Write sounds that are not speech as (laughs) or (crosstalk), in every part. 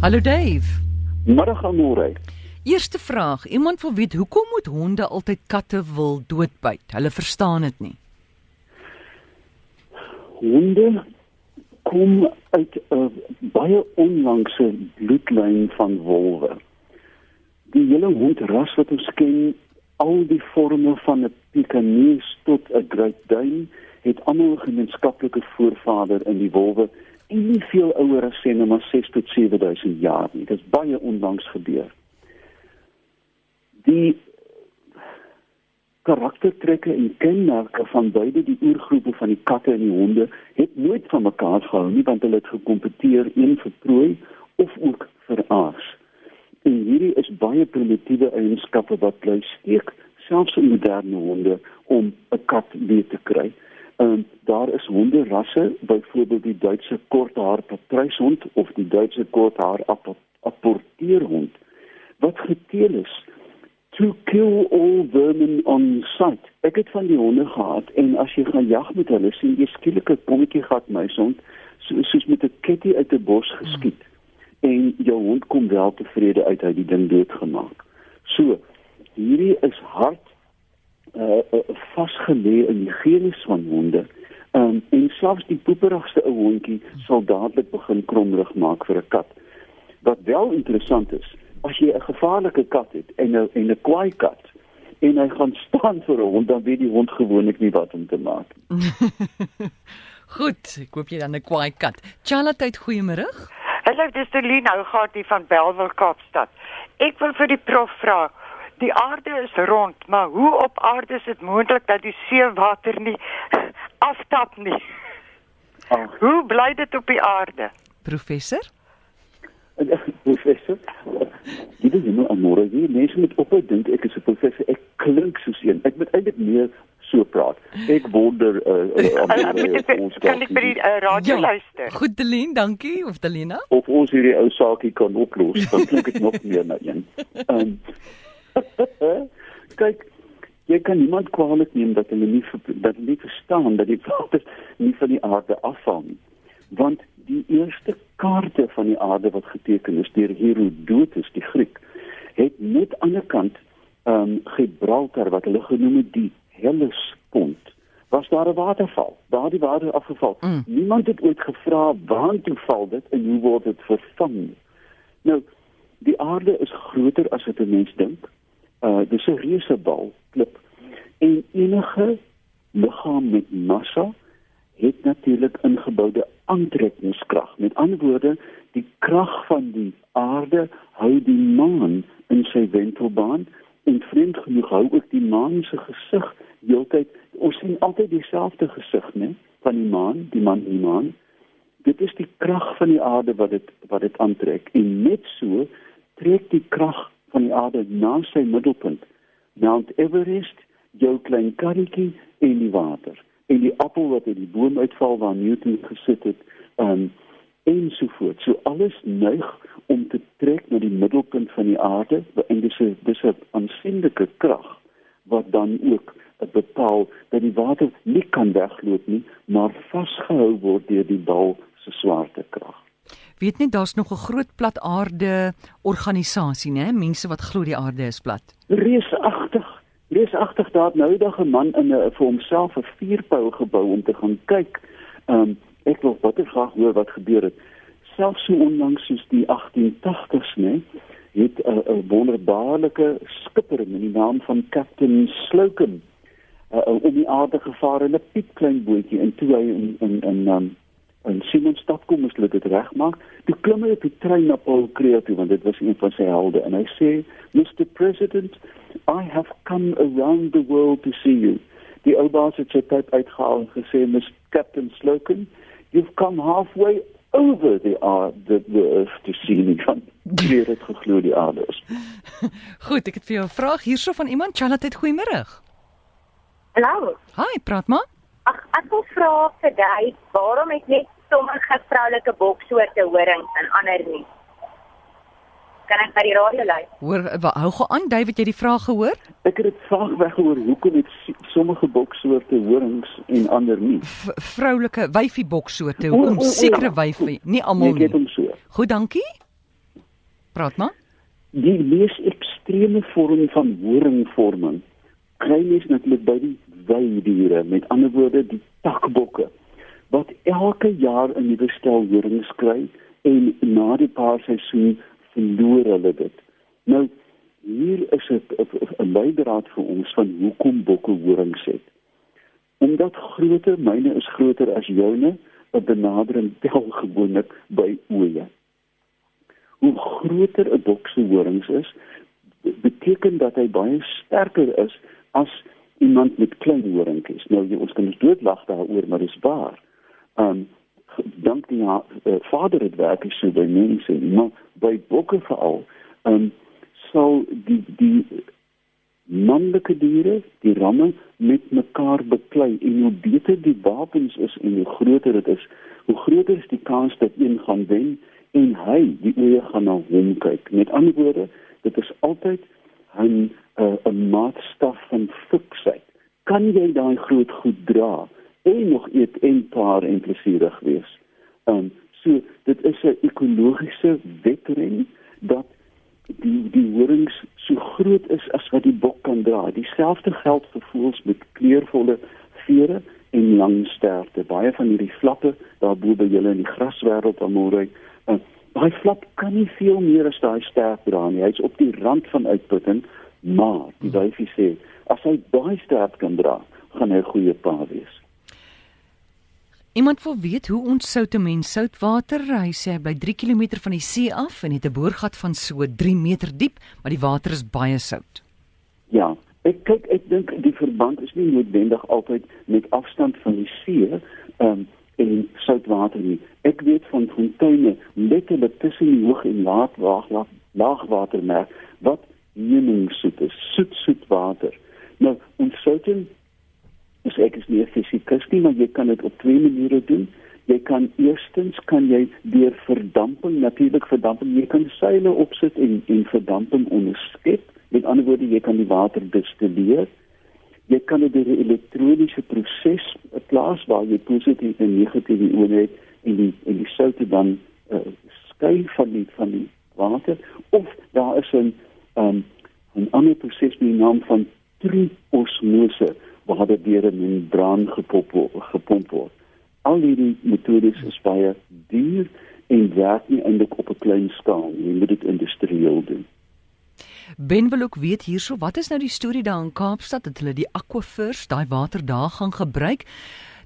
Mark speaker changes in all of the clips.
Speaker 1: Hallo Dave.
Speaker 2: Middag Amore.
Speaker 1: Eerste vraag, iemand wil weet hoekom moet honde altyd katte wil doodbyt? Hulle verstaan dit nie.
Speaker 2: Honde kom uit 'n baie onlangse bloedlyn van wolwe. Die hele hondras wat ons ken, al die forme van 'n Pekingese tot 'n Great Dane, het almal 'n gemeenskaplike voorvader in die wolwe en nie veel ouer as sê net maar 6 tot 7000 jaar nie. Dit is baie onlangs gebeur. Die karaktertrekke en kenmerke van beide die oergroepe van die katte en die honde het nooit van mekaar gehou nie want hulle het gekompeteer een vir prooi of ook vir aas. En hierdie is baie primitiewe eienskappe wat bly steek selfs in moderne honde om 'n kat weer te kry. Ehm daar is honderrasse, byvoorbeeld die Duitse korthaar patryshond of die Duitse korthaar apporteerhond wat geteel is to kill all vermin on sight. Ek het van die honde gehad en as jy gaan jag met hulle, sien jy skielik 'n kommetjie gat muisond so, soos met 'n ketty uit 'n bos geskiet. Hmm. En jou hond kom wel tevrede uit uit die ding doodgemaak. So, hierdie is hard uh, vasgelê in die genes van honde. Um, en selfs die poeperigste ou hondjie sal dadelik begin kromrig maak vir 'n kat. Wat wel interessant is, as jy 'n gevaarlike kat het en 'n en 'n kwaai kat en hy gaan (laughs) staan vir 'n hond dan weet die hond gewoonlik nie wat om te maak nie. (laughs)
Speaker 1: Goed, ek koop jy dan 'n kwaai kat. Charlotte, goeiemôre.
Speaker 3: Hallo, dis Delina, hoe gaan dit van Belwel Kaapstad? Ek wil vir die prof vra. Die aarde is rond, maar hoe op aarde is dit moontlik dat die seewater nie (laughs) aftap nie? Ach. Hoe bly dit op die aarde?
Speaker 1: Professor? (laughs)
Speaker 2: professor. Dit is nou amore, jy mense moet ophou dink ek is 'n professor. Ek klink soos een. Ek moet eintlik meer so praat. Ek wonder (laughs) uh,
Speaker 3: uh, ons kan ek by die uh, radio ja, luister.
Speaker 1: Goed Delien, dankie of Delina.
Speaker 2: Of ons hierdie ou saakie kan oplos. Dan klink dit nog meer na een. Um, (laughs) kyk jy kan niemand kwaadlik neem dat hulle nie dat hulle nie verstaan dat die water nie van die aarde afval nie. Want die eerste kaarte van die aarde wat geteken is deur Herodotus die Griek het net aan die kant ehm um, Gibraltar wat hulle genoem het die Hellespont. Was daar 'n waterval? Daar die water afgeval. Mm. niemand het ooit gevra waartoe val dit en hoe word dit vervang? Nou die aarde is groter as wat 'n mens dink uh dis 'n reuse bal klip en enige liggaam met massa het natuurlik ingeboude aantrekkingskrag. Met ander woorde, die krag van die aarde hou die maan in sy wentelbaan en vreemd genoeg hou ook die maan se gesig heeltyd. Ons sien altyd dieselfde gesig, né, van die maan, die maan, die maan. Dit is die krag van die aarde wat dit wat dit aantrek en net so trek die krag van die aarde na sy middelpunt. Mount Everest, jou klein karretjie en die water en die appel wat uit die boom uitval waar Newton gesit het um, en so voort. So alles neig om te trek na die middelpunt van die aarde en dis 'n dis 'n aansienlike krag wat dan ook bepaal dat die water nie kan wegloop nie, maar vasgehou word deur die bal se swaartekrag.
Speaker 1: Weet net daar's nog 'n groot plat aarde organisasie, né? Mense wat glo die aarde is plat.
Speaker 2: Reusagtig leesagtig daar nou dag 'n man in 'n vir homself 'n vuurpyl gebou om te gaan kyk. Ehm um, ek wil baie graag hoor wat gebeur het. Selfs so onlangs soos die 1880s, né, het 'n uh, wonderbaarlike skipper met die naam van Captain Slocum uh, uh, om die aarde gevaar in 'n piepklein bootjie en toe hy in in in um, en Simonstad kom moes hulle dit regmaak. Toe klim hy op die trein na Paul Kruger toe want dit was een van sy helde en hy sê, "Mr President, I have come around the world to see you." Die ou baas het sy tyd uitgehaal en gesê, "Mr Captain Slocum, you've come halfway over the earth, the, the earth to see me." (laughs) Van hier het geglo die aarde is. (laughs)
Speaker 1: Goed, ek het vir jou 'n vraag hierso van iemand, Charlotte, goeiemôre.
Speaker 4: Hallo.
Speaker 1: Hi, praat maar.
Speaker 4: Ag, ek wil vra vir jy, waarom het net sommige vroulike boksoorte horings en ander nie. Kan ek by die radio lui?
Speaker 1: Hoor, hou gou aan, David, jy die vraag gehoor?
Speaker 2: Ek het dit vraag weggehoor, hoekom het sommige boksoorte horings en ander nie?
Speaker 1: V vroulike wyfie boksoorte, hoekom sekere wyfie, nie almal
Speaker 2: nie. Ek het hom so.
Speaker 1: Goed, dankie. Praat maar.
Speaker 2: Die mees ekstreme vorm van horingvorming kry mens natuurlik by die weidiere, met ander woorde die takbokke wat elke jaar 'n nuwe stel horings kry en na die paarseisoen verloor hulle dit. Nou hier is 'n leidraad vir ons van hoekom bokke horings het. Omdat groter myne is groter as joune, 'n benadering tel gewoonlik by oeye. Hoe groter 'n bok se horings is, beteken dat hy baie sterker is as iemand met klein horingkies. Nou jy ons kan ons doodlag daaroor, maar dis waar. Um dank die uh, vader het werk so by mense, maar by bokke veral, um sal die die manlike diere, die ramme met mekaar beklei en hoe beter die wapens is en hoe groter dit is, hoe groter is die kans dat een gaan wen en hy die oë gaan na hom kyk. Met ander woorde, dit is altyd 'n uh, 'n maatstaf van fiksheid. Kan jy daai groot goed dra en nog eet en paar en plesierig wees? Ehm um, so dit is 'n ekologiese wetren dat die die horings so groot is as wat die bok kan dra. Dieselfde geld vir voëls met kleurvolle vere en lang sterte. Baie van hierdie flappe daarbo by julle in die graswêreld aan môre. Uh, daai flap kan nie veel meer as daai stert dra nie. Hy's op die rand van uitputting, maar die wyfie sê as hy baie stert kan dra, gaan hy goeie pa wees.
Speaker 1: Iemand wil weet hoe ons soute mens soutwater. Hy sê hy bly 3 km van die see af en het 'n boorgat van so 3 meter diep, maar die water is baie sout.
Speaker 2: Ja, ek kyk ek dink die verband is nie noodwendig altyd met afstand van die see um, en soutwater nie. Ek weet van fonteine letterlik tussen hoog en laag laag laagwatermerk wat heuningsoet is, soet soet water. Nou, ons soute Dus ek is nie 'n fisikus nie, maar jy kan dit op twee maniere doen. Jy kan eerstens kan jy deur verdamping, natuurlik verdamping, jy kan seile opsit en en verdamping onderskep. Met ander woorde, jy kan die water destilleer. Jy kan dit deur 'n elektroniese proses plaas waar jy positiewe en negatiewe ione het en die en die soutte dan uh, skei van die van die water of daar is 'n um, 'n ander proses met die naam van triosmose dit deur 'n membraan gepomp gepomp word. Al hierdie metodes is baie duur en werk nie eintlik op 'n klein skaal nie. Jy moet dit industrieel doen.
Speaker 1: Ben wil ook weet hierso, wat is nou die storie daar in Kaapstad dat hulle die aquifers, daai water daar gaan gebruik?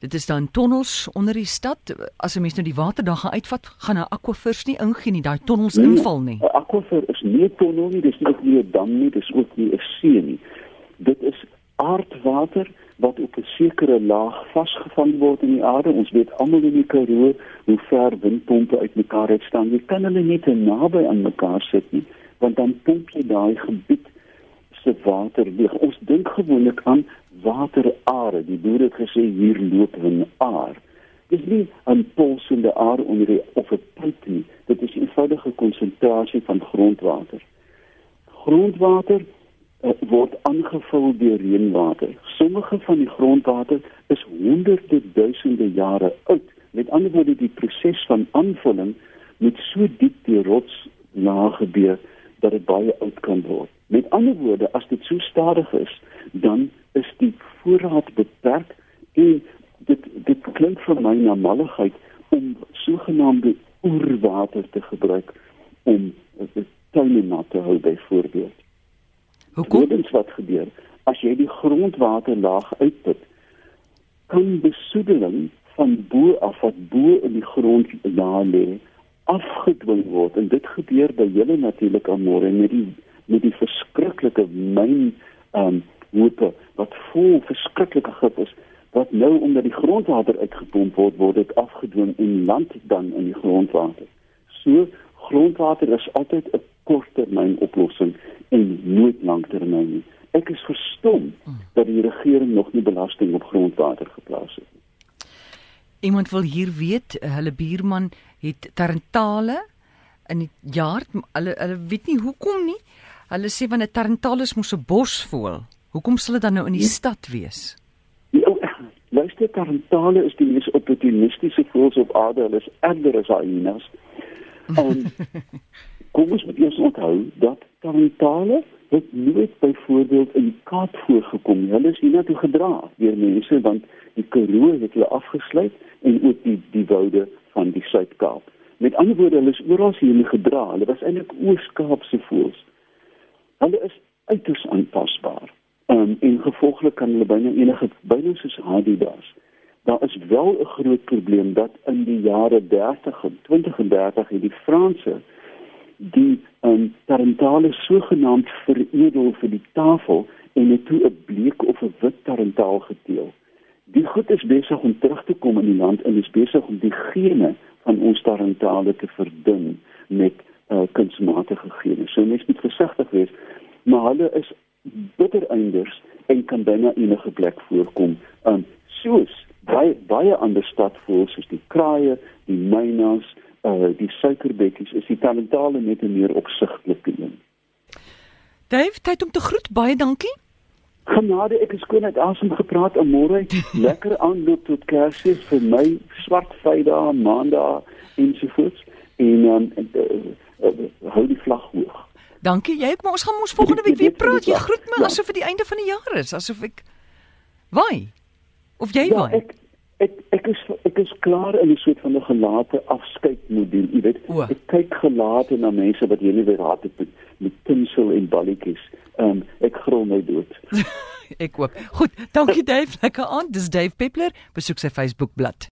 Speaker 1: Dit is dan tonnels onder die stad. As 'n mens nou die water daar gaan uitvat, gaan 'n aquifers nie ingaan nie, daai tonnels nee, inval nie.
Speaker 2: 'n Aquifer is nie 'n tonnel nie, dis nie ook nie 'n dam nie, dis ook nie 'n see nie. Dit is aardwater wat op 'n sekere laag vasgevang word in die aarde. Ons weet almal in die Karoo hoe ver windpompe uitmekaar uit staan. Jy kan hulle nie te naby aan mekaar sit nie, want dan pomp jy daai gebied se water weg. Ons dink gewoonlik aan waterare. Die boere het gesê hier loop 'n aar. Dit is nie 'n pulsende aar onder die of 'n pyp nie. Dit is 'n eenvoudige konsentrasie van grondwater. Grondwater word aangevul deur reënwater. Sommige van die grondwater is honderde duisende jare oud. Met ander woorde, die proses van aanvulling moet so diep deur rotslaag gebeur dat dit baie oud kan word. Met ander woorde, as dit so stadig is, dan is die voorraad beperk en dit dit klink vir my na malligheid om sogenaamde oerwater te gebruik om dit tuine nat te hou byvoorbeeld.
Speaker 1: Hoekom?
Speaker 2: Dit wat gebeur as jy die grondwaterlaag uitput, kan besoedeling van bo af wat bo in die grond lê afgedwing word en dit gebeur by julle natuurlik aan môre met die met die verskriklike myn um hoope wat vol verskriklike gif is wat nou onder die grondwater uitgepomp word word dit afgedwing en land dan in die grondwater. So grondwater is altyd 'n korttermyn oplossing en nooit langtermyn nie. Ek is verstom dat die regering nog nie belasting op grondwater geplaas het nie.
Speaker 1: Iemand wil hier weet, hulle buurman het tarantale in die jaar, hulle hulle weet nie hoekom nie. Hulle sê want 'n tarantale is mos 'n bosvoël. Hoekom sal dit dan nou in die stad wees?
Speaker 2: Die ou luister tarantale is die mees opportunistiese voëls op aarde. Hulle is erger as hyenas. (laughs) En kom ons moet eers onthou dat Tarantale het nooit byvoorbeeld in die Kaap voorgekom nie. Hulle is hiernatoe gedra deur mense want die Karoo het hulle afgesluit en ook die die woude van die Suid-Kaap. Met ander woorde, hulle is oral hierheen gedra. Hulle was eintlik Oos-Kaapse voëls. Hulle is uiters aanpasbaar. Um, en gevolglik kan hulle byna enige byna soos Adidas. Daar is wel 'n groot probleem dat in die jare 30 en 20 en 30 het die Franse die um, tarentale sogenaamd veredel vir die tafel en het toe 'n bleek of 'n wit tarentaal geteel. Die goed is besig om terug te kom in die land en is besig om die gene van ons tarentale te verdun met uh, kunsmatige gene. So mens moet versigtig wees, maar hulle is bittereinders en kan byna enige plek voorkom. Um soos baie baie ander stadvoëls soos die kraaie, die mynas, uh die suikerbekkies is die talentale net 'n meer opsigtelike een.
Speaker 1: Dave, tyd om te groet. Baie dankie.
Speaker 2: Genade, ek is skoon uit asem gepraat en môre (laughs) lekker aanloop tot Kersfees vir my swart Vrydag, Maandag ensovoorts en um, uh, uh, uh, hou die vlag hoog.
Speaker 1: Dankie. Jy ek maar ons gaan ons volgende week weer praat. Jy groet my ja. asof dit die einde van die jaar is, asof ek Waai. Of jy
Speaker 2: ja,
Speaker 1: waai?
Speaker 2: Ek ek ek is ek is klaar in 'n soort van 'n gelate afskeidmodel. Jy weet,
Speaker 1: o.
Speaker 2: ek kyk gelate na mense wat jy nie weer raad het met, met tinsel en balletjies. Ehm um, ek grol my dood. (laughs)
Speaker 1: ek ook. Goed, dankie Dave. Lekker aan. Dis Dave Peppler. Besoek sy Facebook bladsy.